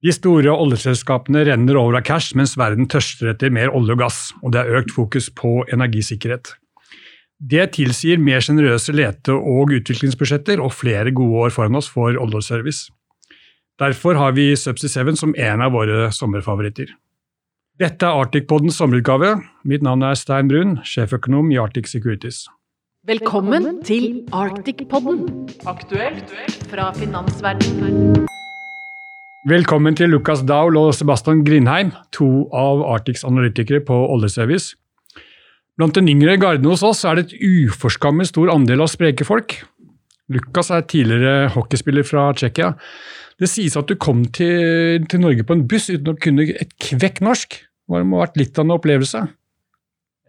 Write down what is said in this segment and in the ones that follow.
De store oljeselskapene renner over av cash, mens verden tørster etter mer olje og gass, og det er økt fokus på energisikkerhet. Det tilsier mer sjenerøse lete- og utviklingsbudsjetter og flere gode år foran oss for oljeservice. Derfor har vi Subsea 7 som en av våre sommerfavoritter. Dette er Arctic-podens sommerutgave. Mitt navn er Stein Brun, sjeføkonom i Arctic Securities. Velkommen til Arctic-podden, aktuelt fra finansverdenen. Velkommen til Lukas Daul og Sebastian Grindheim, to av Arctics analytikere på oljeservice. Blant den yngre garden hos oss er det et uforskammet stor andel av spreke folk. Lukas er tidligere hockeyspiller fra Tsjekkia. Det sies at du kom til, til, Norge på en buss uten å kunne et kvekk norsk. Det må ha vært litt av en opplevelse?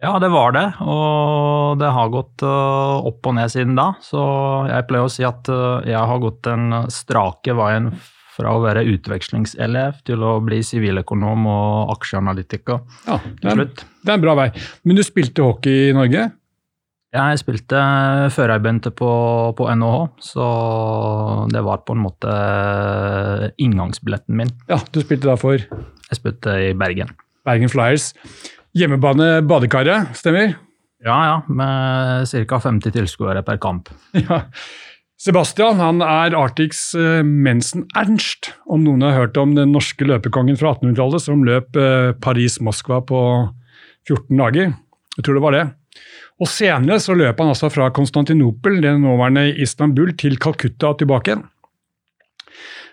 Ja, det var det, og det har gått uh, opp og ned siden da. Så jeg pleier å si at uh, jeg har gått den strake veien fra å være utvekslingselev til å bli siviløkonom og aksjeanalytiker ja, det er, det er en bra vei. Men du spilte hockey i Norge? Jeg spilte før jeg begynte på, på, NHH, så det var på en måte inngangsbilletten min. Ja, Du spilte da for? Jeg spilte i Bergen. Bergen Flyers. Hjemmebane Badekaret, stemmer? Ja, ja. Med ca. 50 tilskuere per kamp. Ja. Sebastian han er Arctics uh, Mensen Ernst, om noen har hørt om den norske løpekongen fra 1800-tallet som løp uh, Paris-Moskva på 14 dager. Jeg tror det var det. Og Senere så løp han altså fra Konstantinopel, det nåværende Istanbul, til Calcutta og tilbake igjen.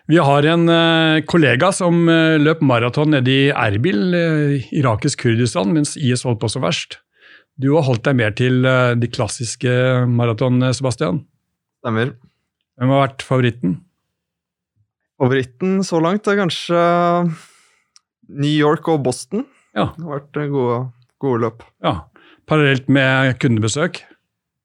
Vi har en uh, kollega som løp maraton nede i Erbil, irakisk Kurdistan, mens IS holdt på så verst. Du har holdt deg mer til de klassiske maratonene, Sebastian? Stemmer. Hvem har vært favoritten? Favoritten så langt er kanskje New York og Boston. Ja. Det har vært gode, gode løp. Ja. Parallelt med kundebesøk?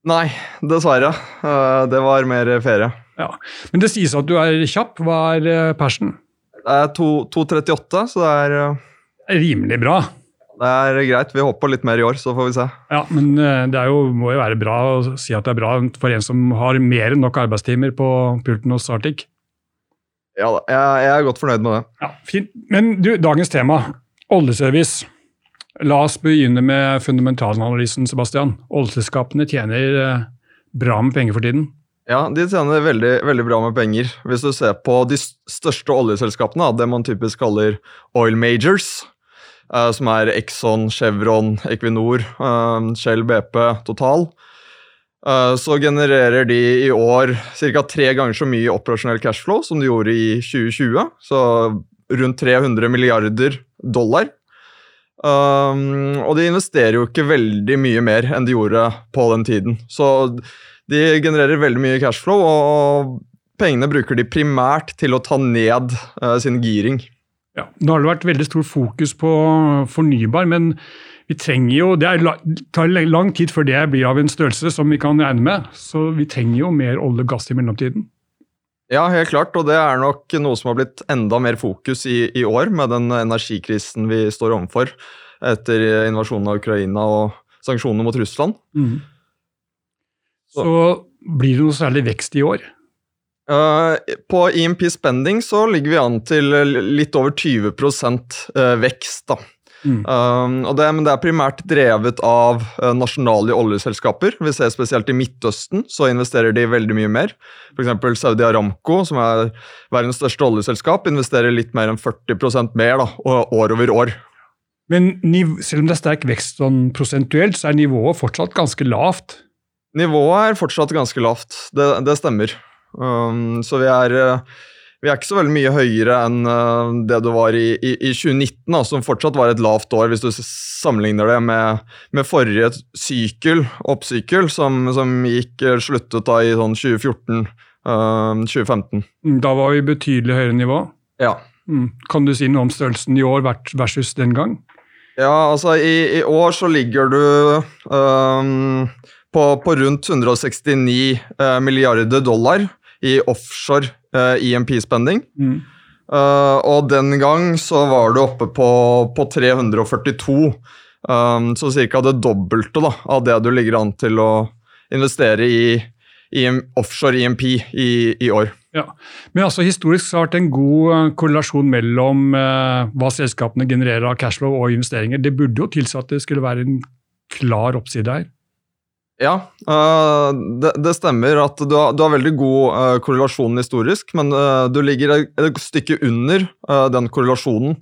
Nei, dessverre. Eh, det var mer ferie. Ja. Men det sies at du er kjapp. Hva er eh, persen? Det er 2,38, så det er eh, Rimelig bra. Det er greit. Vi håper litt mer i år, så får vi se. Ja, Men eh, det jo, må jo være bra å si at det er bra for en som har mer enn nok arbeidstimer på pulten hos Arctic. Ja da, jeg, er godt fornøyd med det. Ja, fint. Men du, dagens tema, oljeservice. La oss begynne med fundamentalanalysen, Sebastian. Oljeselskapene tjener eh, bra med penger for tiden. Ja, de tjener veldig, veldig, bra med penger. Hvis du ser på de største oljeselskapene, det man typisk kaller oil majors, som er Exxon, Chevron, Equinor, eh, Shell, BP, Total. Eh, så genererer de i år ca. tre ganger så mye operasjonell cashflow som de gjorde i 2020. Så rundt 300 milliarder dollar. Og de investerer jo ikke veldig mye mer enn de gjorde på den tiden. Så de genererer veldig mye cashflow, og pengene bruker de primært til å ta ned sin giring. Ja, Nå har det vært veldig stor fokus på fornybar, men vi trenger jo, det er, tar lang tid før det blir av en størrelse som vi kan regne med. Så vi trenger jo mer olje og gass i mellomtiden. Ja, helt klart, og det er nok noe som har blitt enda mer fokus i, i år, med den energikrisen vi står overfor etter invasjonen av Ukraina og sanksjonene mot Russland. Mm. Så blir det noe særlig vekst i år? Uh, på IMP spending så ligger vi an til litt over 20 uh, vekst. da. Mm. Um, det, men det er primært drevet av uh, nasjonale oljeselskaper. Vi ser Spesielt i Midtøsten så investerer de veldig mye mer. F.eks. Saudi Aramco, som er verdens største oljeselskap, investerer litt mer enn 40% mer da, år over år. Men selv om det er sterk vekst sånn prosentuelt, så er nivået fortsatt ganske lavt? Nivået er fortsatt ganske lavt, det, det stemmer. Um, så vi er, eh, vi er ikke så veldig mye høyere enn uh, det det var i, i, i 2019, da, som fortsatt var et lavt år, hvis du sammenligner det med, med forrige sykkel, oppsykkel, som, som gikk eh, sluttet da i sånn 2014-2015. Uh, mm, da var vi betydelig høyere nivå? Ja. Mm. Kan du si noe om størrelsen i år versus den gang? Ja, altså i, i år så ligger du um, på, på, rundt 169 uh, milliarder dollar i offshore uh, eh, EMP-spending. Mm. Uh, og den gang så var du oppe på, på 342. Um, så ca. det dobbelte da, av det du ligger an til å investere i, i offshore EMP i, i år. Ja, Men altså historisk så har det vært en god eh, korrelasjon mellom eh, hva selskapene genererer av cashflow og investeringer. Det burde jo tilsi at det skulle være en klar oppside her. Ja, uh, det, det, stemmer at du har, du har veldig god uh, korrelasjon historisk, men uh, du ligger et stykke under den korrelasjonen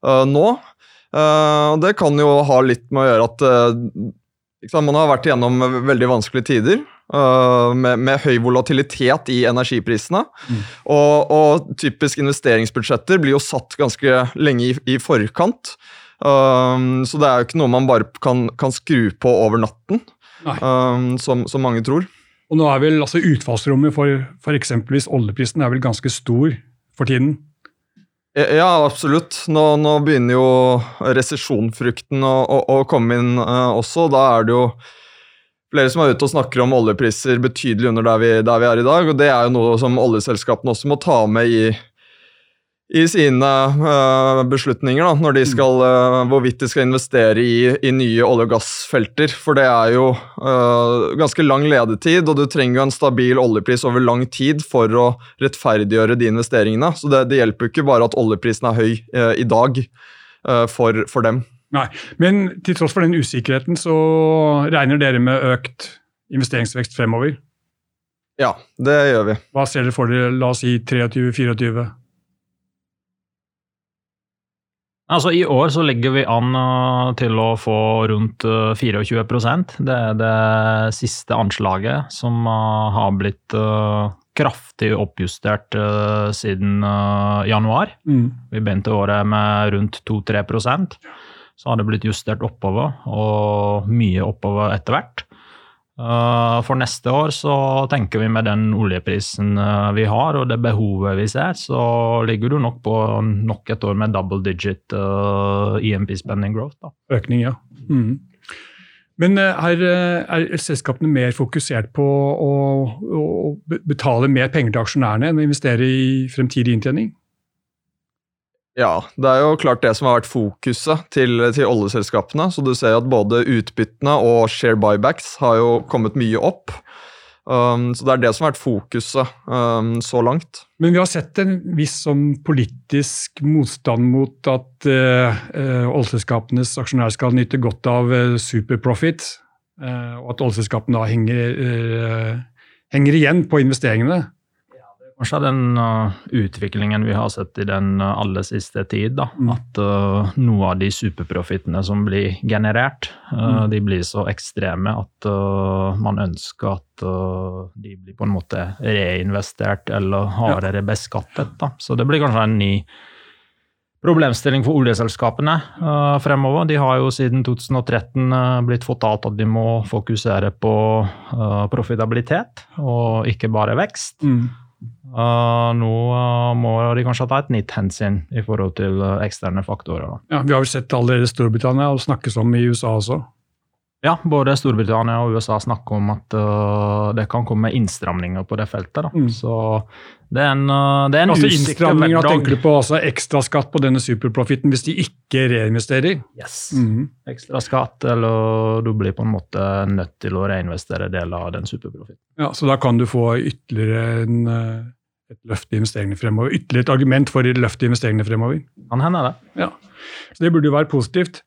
nå. det kan jo ha litt med å gjøre at sant, man har vært igjennom veldig vanskelige tider. Med, med, høy volatilitet i energiprisene. Mm. Og, og, typisk investeringsbudsjetter blir jo satt ganske lenge i, i forkant. Så det er jo ikke noe man bare kan, kan skru på over natten um, som, som, mange tror. Og nå er vel altså Utfallsrommet for, for eksempelvis oljeprisen er vel ganske stor for tiden? Ja, absolutt. Nå, nå begynner jo resesjonfrukten å, å, å, komme inn uh, også. Da er det jo flere som er ute og snakker om oljepriser betydelig under der vi, der vi er i dag. og Det er jo noe som oljeselskapene også må ta med i, i sine uh, beslutninger da, når de mm. skal, uh, hvorvidt de skal investere i, i, nye olje- og gassfelter. For det er jo uh, ganske lang ledetid, og du trenger jo en stabil oljepris over lang tid for å rettferdiggjøre de investeringene. Så det, det hjelper jo ikke bare at oljeprisen er høy i dag for, for, dem. Nei, Men til tross for den usikkerheten, så regner dere med økt investeringsvekst fremover? Ja, det gjør vi. Hva ser dere for dere, la oss si 23-24? Altså I år så ligger vi an uh, til å få rundt uh, 24 Det er det siste anslaget som uh, har blitt uh, kraftig oppjustert uh, siden uh, januar. Mm. Vi begynte året med rundt 2-3% Så har det blitt justert oppover, og mye oppover etter hvert. Eh, for neste år så tenker vi med den oljeprisen eh, vi har og det behovet vi ser, så ligger du nok på nok et år med double digit uh, eh, EMP spending growth. Da. Økning, ja. Mm. Men er, er, selskapene mer fokusert på å, å betale mer penger til aksjonærene enn å investere i fremtidig inntjening? Ja, det er jo klart det som har vært fokuset til, til oljeselskapene. Så du ser at både utbyttene og share buybacks har jo kommet mye opp. Um, så det er det som har vært fokuset um, så langt. Men vi har sett en viss sånn politisk motstand mot at uh, uh, oljeselskapenes aksjonærer skal nyte godt av uh, superprofit, og at oljeselskapene da henger, henger igjen på investeringene. Kanskje den uh, utviklingen vi har sett i den uh, aller siste tid. da, mm. At uh, noe av de superprofittene som blir generert, mm. de blir så ekstreme at man ønsker at de blir på en måte reinvestert eller hardere beskattet. da. Så det blir kanskje en ny problemstilling for oljeselskapene uh, fremover. De har jo siden 2013 uh, blitt fortalt at de må fokusere på uh, profitabilitet og ikke bare vekst. Mm. Uh, nå uh, må de kanskje ta et nytt hensyn i forhold til uh, eksterne faktorer. Ja, Vi har vel sett allerede Storbritannia og snakkes om i USA også. Ja, både Storbritannia og USA snakker om at uh, det kan komme innstramninger på det feltet. Mm. Så det er en, uh, det er en altså, Innstramninger, tenker du på altså ekstraskatt på denne superprofitten hvis de ikke reinvesterer? Yes. Mm. Ekstraskatt, eller du blir på en måte nødt til å reinvestere deler av den superprofitten. Ja, Så da kan du få ytterligere en, uh, et løft i investeringene fremover? Ytterligere et argument for et løft i investeringene fremover? Kan hende det. Ja, så Det burde jo være positivt.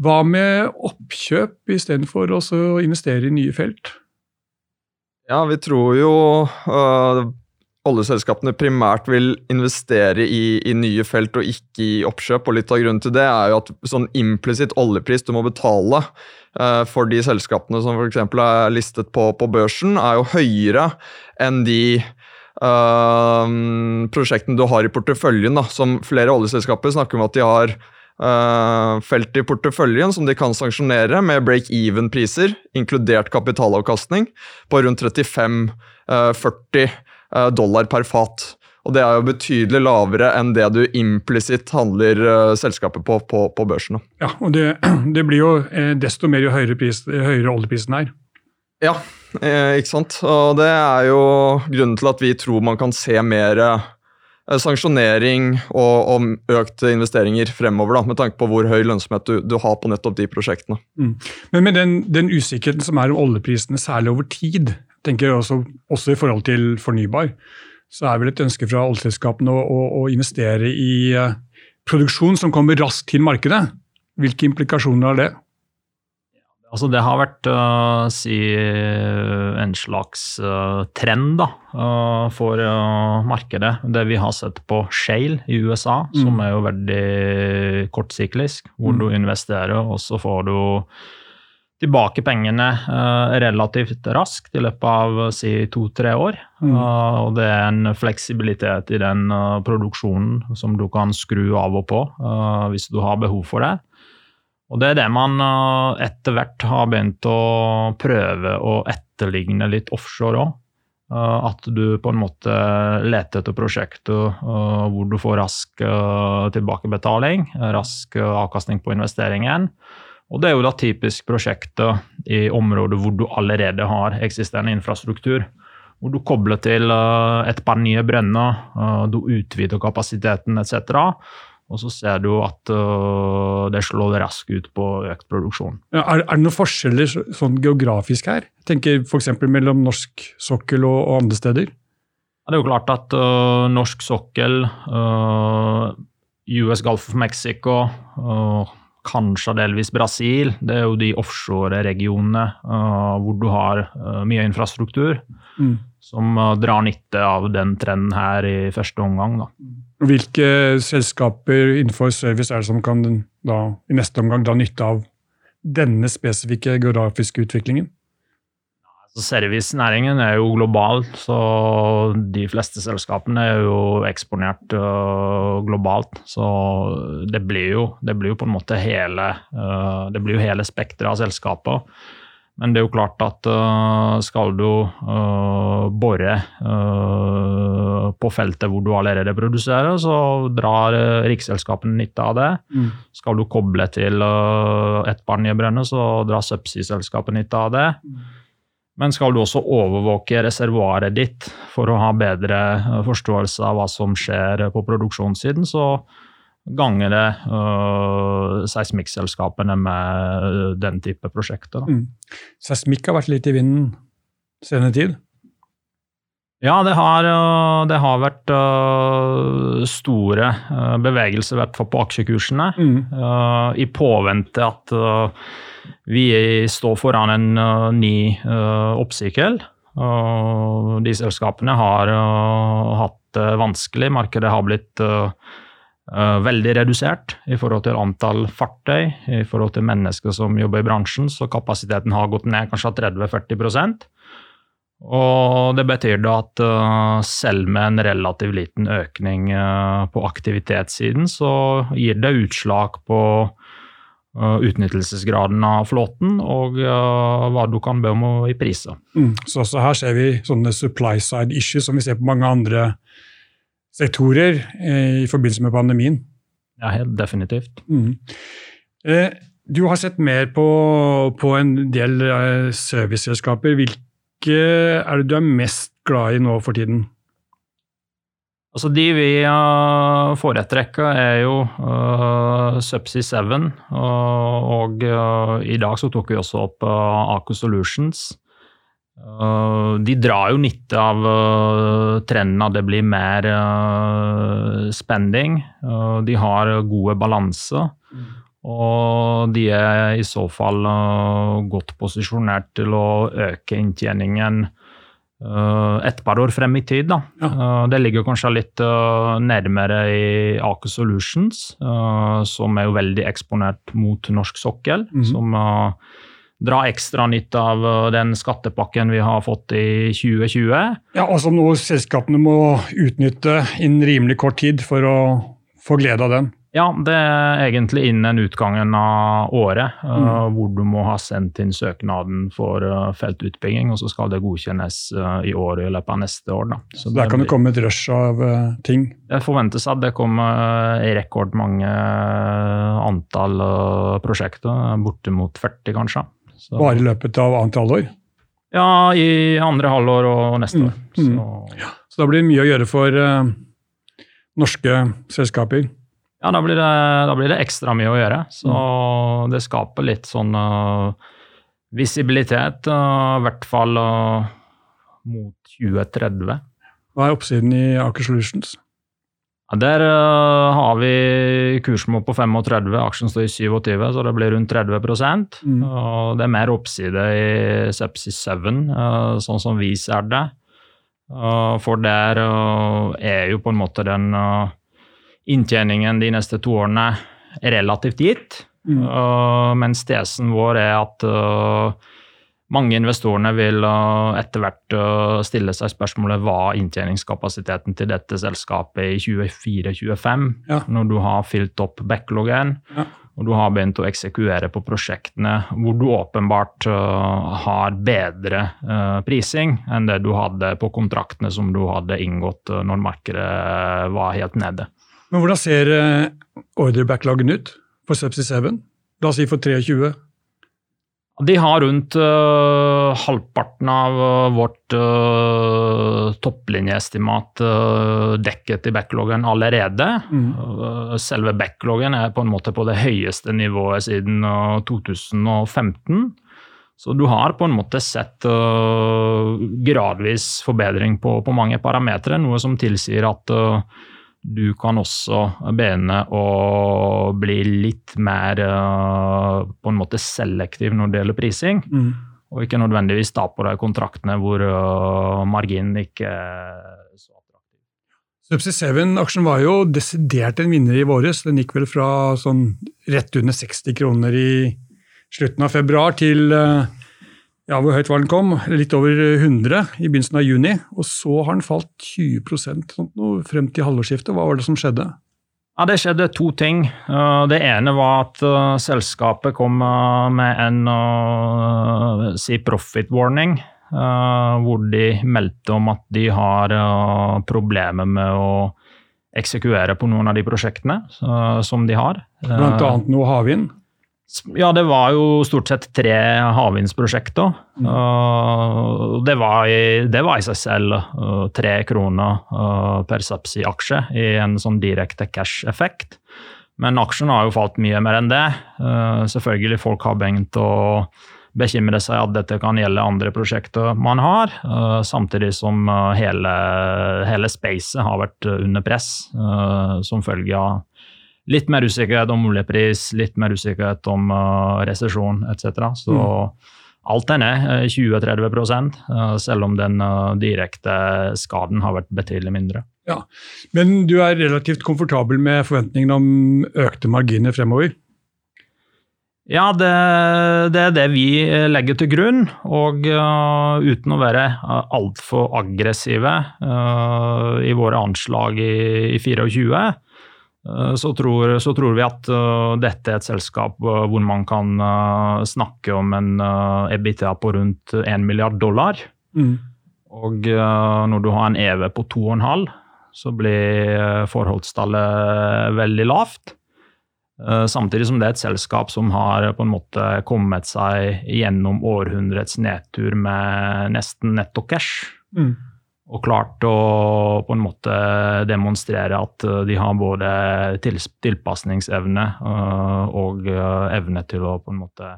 Hva med oppkjøp istedenfor å investere i nye felt? Ja, vi tror jo øh, oljeselskapene primært vil investere i, i, nye felt og ikke i oppkjøp. og Litt av grunnen til det er jo at sånn implisitt oljepris du må betale øh, for de selskapene som f.eks. er listet på, på, børsen, er jo høyere enn de øh, prosjektene du har i porteføljen. Da, som flere oljeselskaper snakker om at de har felt i porteføljen som de kan sanksjonere med break-even-priser, inkludert kapitalavkastning, på rundt 35-40 uh, uh, dollar per fat. Og det er jo betydelig lavere enn det du implisitt handler uh, selskapet på, på, på børsen. Ja, og det, det, blir jo eh, desto mer jo høyere, pris, høyere oljeprisen er. Ja, eh, ikke sant. Og det er jo grunnen til at vi tror man kan se mer Eh, sanksjonering og, og økte investeringer fremover, da, med tanke på hvor høy lønnsomhet du, du har på nettopp de prosjektene. Mm. Men med den, den, usikkerheten som er om oljeprisene, særlig over tid, tenker jeg også, også i forhold til fornybar, så er vel et ønske fra oljeselskapene å, å, å investere i uh, produksjon som kommer raskt til markedet. Hvilke implikasjoner har det? Altså det har vært uh, si, en slags uh, trend da, uh, for markedet. Det vi har sett på Shale i USA, mm. som er jo veldig kortsyklisk. Hvor mm. du investerer, og så får du tilbake pengene relativt raskt i løpet av si to-tre år. Mm. og det er en fleksibilitet i den produksjonen som du kan skru av og på hvis du har behov for det. Og det er det man eh, etter hvert har begynt å prøve å etterligne litt offshore òg. Eh, at du på en måte leter etter prosjekter eh, hvor du får rask tilbakebetaling, rask avkastning på investeringen. Og det er jo da typisk prosjekter i områder hvor du allerede har eksisterende infrastruktur. Hvor du kobler til et par nye brønner, du utvider kapasiteten etc. Og så ser du at uh, det slår raskt ut på økt produksjon. Ja, er, er, det noen forskjeller sånn geografisk her? Tenker F.eks. mellom norsk sokkel og, og, andre steder? Ja, det er jo klart at uh, norsk sokkel, uh, US Gulf of Mexico, kanskje delvis Brasil, det er jo de offshore-regionene hvor du har mye infrastruktur, mm. Som drar nytte av den trenden her i første omgang. da. Hvilke selskaper innenfor service er det som kan da, i neste omgang dra nytte av denne spesifikke geografiske utviklingen? Altså, Servicenæringen er jo global, så de fleste selskapene er jo eksponert uh, globalt. Så det blir, jo, det blir, jo, på en måte hele, uh, det blir jo hele spekteret av selskaper. Men det er jo klart at uh, skal du uh, bore uh, på feltet hvor du allerede produserer, så drar riksselskapene nytte av det. Mm. Skal du koble til et par nye brønner, så drar subsea-selskapet nytte av det. Mm. Men skal du også overvåke reservoaret ditt for å ha bedre forståelse av hva som skjer på produksjonssiden, så ganger det uh, seismikkselskapene med uh, den type prosjekter. Mm. Seismikk har vært litt i vinden senere tid? Ja, det har, uh, det har vært uh, store uh, bevegelser, i hvert fall på aksjekursene. Mm. I påvente at vi står foran en ny oppsykkel. de selskapene har hatt det vanskelig. Markedet har blitt Uh, veldig redusert i forhold til antall fartøy, i forhold til mennesker som jobber i bransjen, så kapasiteten har gått ned kanskje 30-40% Og det betyr da at uh, selv med en relativt liten økning uh, på aktivitetssiden, så gir det utslag på utnyttelsesgraden av flåten og hva du kan be om i priser. Mm, så også her ser vi sånne supply side issues som vi ser på mange andre sektorer eh, i forbindelse med pandemien. Ja, helt definitivt. Mm. Eh, du har sett mer på, på en del eh, serviceselskaper. Hvilke er det du er mest glad i nå for tiden? Altså De vi foretrekker, er jo uh, Subsea 7. Uh, og uh, i dag så tok vi også opp uh, Aker Solutions. Uh, de drar jo nytte av uh, trenden at det blir mer uh, spending. de har gode balanse. Mm. Og de er i så fall godt posisjonert til å øke inntjeningen et par år frem i tid. Ja. det ligger kanskje litt nærmere i Aker Solutions, som er jo veldig eksponert mot norsk sokkel. Mm. som dra ekstra nytte av uh, den skattepakken vi har fått i 2020. Ja, Og som nå selskapene må utnytte innen rimelig kort tid for å få glede av den. Ja, det er egentlig innen utgangen av året, uh, mm. hvor du må ha sendt inn søknaden for uh, feltutbygging, og så skal det godkjennes i år i løpet av neste år. Da. Så, så der kan det komme et rush av ting? Det forventes at det kommer rekordmange antall prosjekter, bortimot 40 kanskje. Så. Bare i løpet av annet halvår? Ja, i andre halvår og neste mm. år. Så. Mm. Ja. så da blir det mye å gjøre for uh, norske selskaper? Ja, da blir, det, da blir, det, ekstra mye å gjøre. Så mm. det skaper litt sånn uh, visibilitet, uh, i hvert fall mot 2030. Hva er oppsiden i Aker Solutions? Der uh, har vi kursmål på 35, aksjen står i 27, så det blir rundt 30 mm. og Det er mer oppside i Sepsis 7, uh, sånn som vi ser det. Uh, for der er jo på en måte den inntjeningen de neste to årene relativt gitt. Mm. mens tesen vår er at mange investorene vil uh, etter hvert uh, stille seg spørsmålet hva inntjeningskapasiteten til dette selskapet i 2024-2025, ja. når du har fylt opp backloggen ja. og du har begynt å eksekvere på prosjektene hvor du åpenbart uh, har bedre prising enn det du hadde på kontraktene som du hadde inngått når markedet var helt nede. Men Hvordan ser ordrebackloggen ut for Subsea 7? La oss si for 23? De har rundt uh, halvparten av uh, vårt uh, topplinjeestimat dekket i backloggen allerede. Mm. selve backloggen er på en måte på det høyeste nivået siden 2015. Så du har på en måte sett gradvis forbedring på, på mange parametere, noe som tilsier at du kan også begynne å bli litt mer uh, på en måte selektiv når det gjelder prising. Mm. Og ikke nødvendigvis ta på deg kontraktene hvor uh, marginen ikke er så attraktiv. Subsea 7-aksjen var jo desidert en vinner i våres. Den gikk vel fra sånn rett under 60 kroner i slutten av februar til uh, ja, hvor høyt var den kom? Litt over 100 i begynnelsen av juni. Og så har den falt 20 sånt noe, frem til halvårsskiftet. Hva var det som skjedde? Ja, Det skjedde to ting. Eh, det ene var at uh, selskapet kom med en si profit warning. hvor de meldte om at de har problemer med å eksekvere på noen av de prosjektene som de har. Blant annet noe havvind? Ja, det var jo stort sett tre havvindsprosjekter. Mm. Uh, det, var i, det, var i, seg selv uh, tre kroner uh, per Sapsi-aksje i en sånn direkte cash-effekt. Men aksjen har jo falt mye mer enn det. selvfølgelig folk har begynt å bekymre seg at dette kan gjelde andre prosjekter man har, samtidig som hele, hele spacet har vært under press som følge av litt mer usikkerhet om oljepris, litt mer usikkerhet om uh, resesjon etc. Så mm. alt er ned 20-30 uh, selv om den uh, direkte skaden har vært betydelig mindre. Ja, Men du er relativt komfortabel med forventningene om økte marginer fremover? Ja, det, det, er det vi legger til grunn. Og uh, uten å være uh, altfor aggressive uh, i våre anslag i, i 24, Eh, så tror, så tror, vi at uh, dette er et selskap uh, hvor man kan uh, snakke om en EBITDA på rundt 1 milliard dollar. Mm. Og når du har en EV på 2,5, så blir forholdstallet veldig lavt. Samtidig som det er et selskap som har på en måte kommet seg gjennom århundrets nedtur med nesten netto cash. Mm og klart å på en måte demonstrere at eh, de har både tilpasningsevne eh, og eh, evne til å på en måte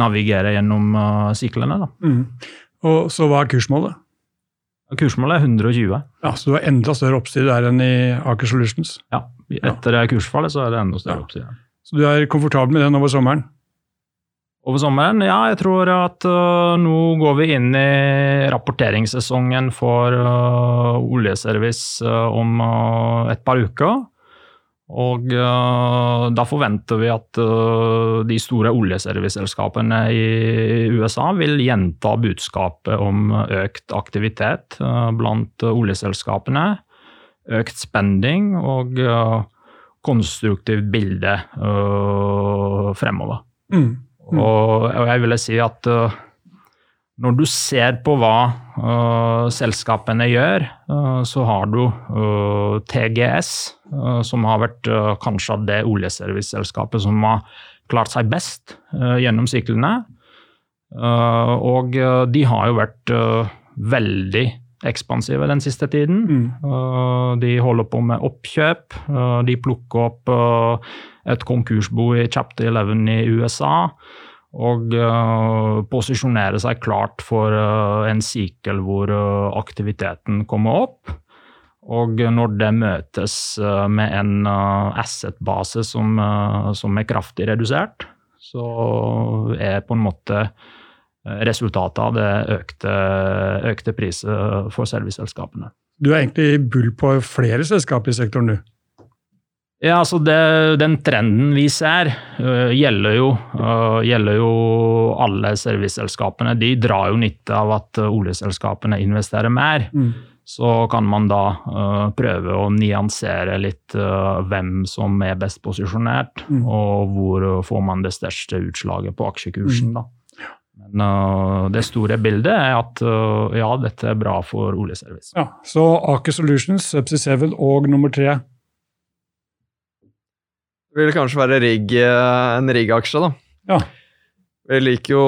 navigere gjennom syklene. Mm. Og Så hva er kursmålet? Kursmålet er 120. Ja, Så du har enda større oppside der enn i Aker Solutions? Ja, etter ja. kursfallet så er det enda større ja. oppside. Så du er komfortabel med den over sommeren? Over sommeren? Ja, jeg tror at uh, nå går vi inn i rapporteringssesongen for uh, oljeservice uh, om et par uker. Og da forventer vi at de store oljeserviceselskapene i USA vil gjenta budskapet om økt aktivitet blant oljeselskapene. Økt spending og konstruktivt bilde fremover. Mm. Mm. Og, og, jeg ville si at uh, når du ser på hva uh, selskapene gjør, uh, så har du TGS, som har vært kanskje det oljeserviceselskapet som har klart seg best gjennom syklene. og de har jo vært veldig ekspansive den siste tiden. Mm. de holder på med oppkjøp. de plukker opp et konkursbo i chapter 11 i USA. Og uh, posisjonere seg klart for uh, en sykkel hvor aktiviteten kommer opp. Og når det møtes eh, med en asset-base som, som, er kraftig redusert, så er på en måte resultatet av det økte, økte priser for serviceselskapene. Du er egentlig bull på flere selskaper i sektoren, du? Ja, altså det, Den trenden vi ser, uh, gjelder, jo, uh, gjelder, jo, alle serviceselskapene. De drar jo nytte av at uh, oljeselskapene investerer mer. Mm. Så kan man da prøve å nyansere litt hvem som er best posisjonert, mm. og hvor får man det største utslaget på aksjekursen. Mm. da. Men det store bildet er at ja, dette er bra for oljeservice. Ja, Så Aker Solutions, Subsea 7 og nummer tre det vil kanskje være rigg, eh, en rigg-aksje, da. Ja. Vi liker jo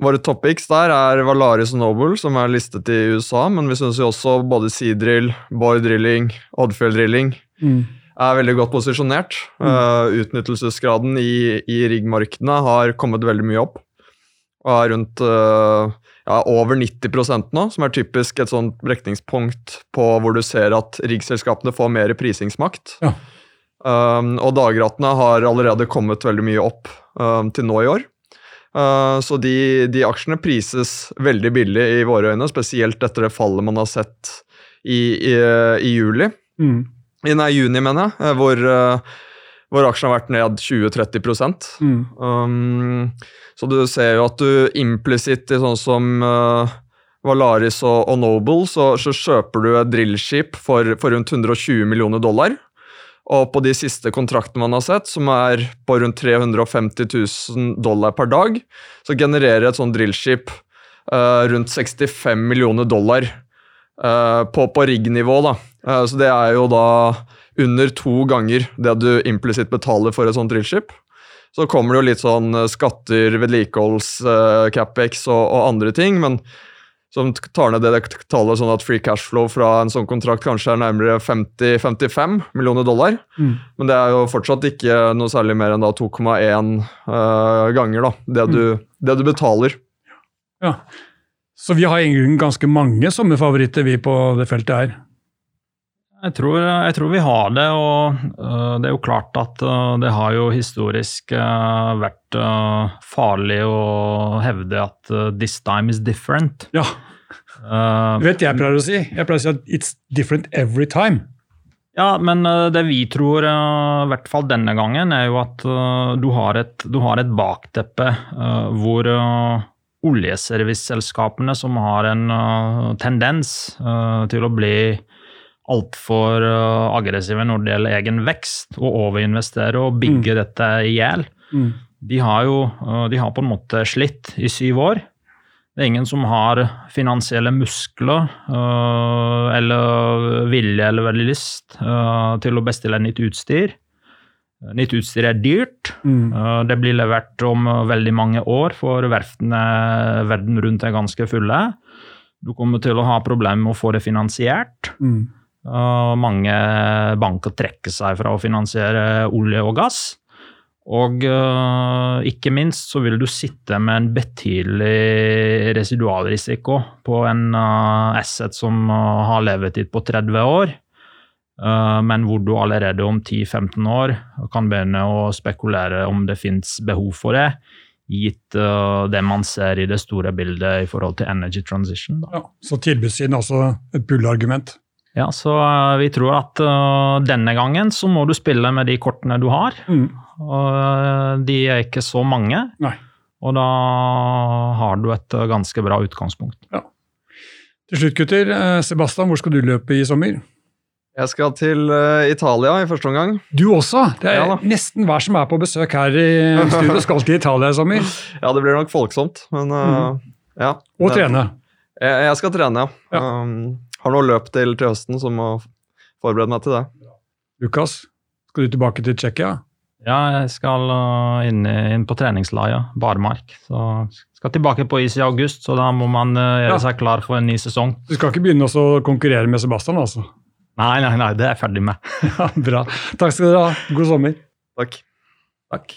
Våre topics der er Valaris og Noble, som er listet i USA, men vi syns jo også både Seadrill, Boy Drilling, Oddfjell Drilling mm. er veldig godt posisjonert. Mm. Uh, utnyttelsesgraden i, i riggmarkedene har kommet veldig mye opp. Og er rundt uh, ja, over 90% nå, som er typisk et sånt brekningspunkt på hvor du ser at riggselskapene får mer prisingsmakt. Ja. Um, og dagrattene har allerede kommet veldig mye opp um, til nå i år. Uh, så de, de, aksjene prises veldig billig i våre øyne, spesielt etter det fallet man har sett i, i, i juli. Mm. I nei, juni, mener jeg, eh, hvor, uh, hvor aksjen har vært ned 20-30 mm. um, Så du ser jo at du implisitt i sånn som uh, Valaris og, og Noble, så, så, kjøper du et drillskip for, for rundt 120 millioner dollar. Og på de siste kontraktene man har sett, som er på rundt 350 000 dollar per dag, så genererer et sånt drillskip uh, rundt 65 millioner dollar uh, på, på rigg-nivå. da. Så det er jo da under to ganger det du implisitt betaler for et sånt drillship. Så kommer det jo litt sånn skatter, vedlikeholds, capex og, og andre ting, men som tar ned det tallet sånn at free cash flow fra en sånn kontrakt kanskje er nærmere 50-55 millioner dollar. Mm. Men det er jo fortsatt ikke noe særlig mer enn 2,1 uh, ganger da, det du, mm. det du, betaler. Ja, Så vi har egentlig ganske mange sommerfavoritter vi på det feltet her. Jeg tror, jeg tror, vi har det, og uh, det er jo klart at uh, det har jo historisk uh, vært farlig å hevde at 'this time is different'. Ja. du vet jeg pleier å si? Jeg pleier å si at 'it's different every time'. Ja, men det vi tror, i hvert fall denne gangen, er jo at du har et, du har et bakteppe hvor oljeserviceselskapene, som har en tendens til å bli altfor uh, aggressive når det gjelder egen vekst, og overinvestere og bygge mm. dette i hjel. Mm. De har jo uh, de har på en måte slitt i syv år. Det er ingen som har finansielle muskler uh, eller vilje eller veldig lyst til å bestille nytt utstyr. Nytt utstyr er dyrt. Mm. Det blir levert om veldig mange år, for verftene verden rundt er ganske fulle. Du kommer til å ha problemer med å få det finansiert. Mm. Og mange banker trekker seg fra å finansiere olje og gass. Og uh, ikke minst så vil du sitte med en betydelig residualrisiko på en uh, asset som uh, har levetid på 30 år, men hvor du allerede om 10-15 år kan begynne å spekulere om det fins behov for det, gitt det man ser i det store bildet i forhold til energy transition. Ja, så tilbudssiden er altså et bullargument? Ja, så uh, vi tror at uh, denne gangen så må du spille med de kortene du har. Mm. Og uh, de er ikke så mange. Nei. Og da har du et ganske bra utgangspunkt. Ja. Til slutt, gutter. Sebastian, hvor skal du løpe i sommer? Jeg skal til Italia i første omgang. Du også? Det er ja, nesten hver som er på besøk her i studio, skal til Italia i sommer. Ja, det blir nok folksomt, men mm. ja. Og trene. Jeg, jeg skal trene, ja. ja. Um, har noe løp til til høsten, så må forberede meg til det. Lukas, skal du tilbake til Tsjekkia? Ja, jeg skal uh, inn, inn, på treningsleia, barmark. Så skal tilbake på is i august, så da må man uh, gjøre ja. seg klar for en ny sesong. Du skal ikke begynne å konkurrere med Sebastian, altså? Nei, nei, nei, det er jeg ferdig med. ja, bra. Takk skal dere ha. God sommer. Takk. Takk.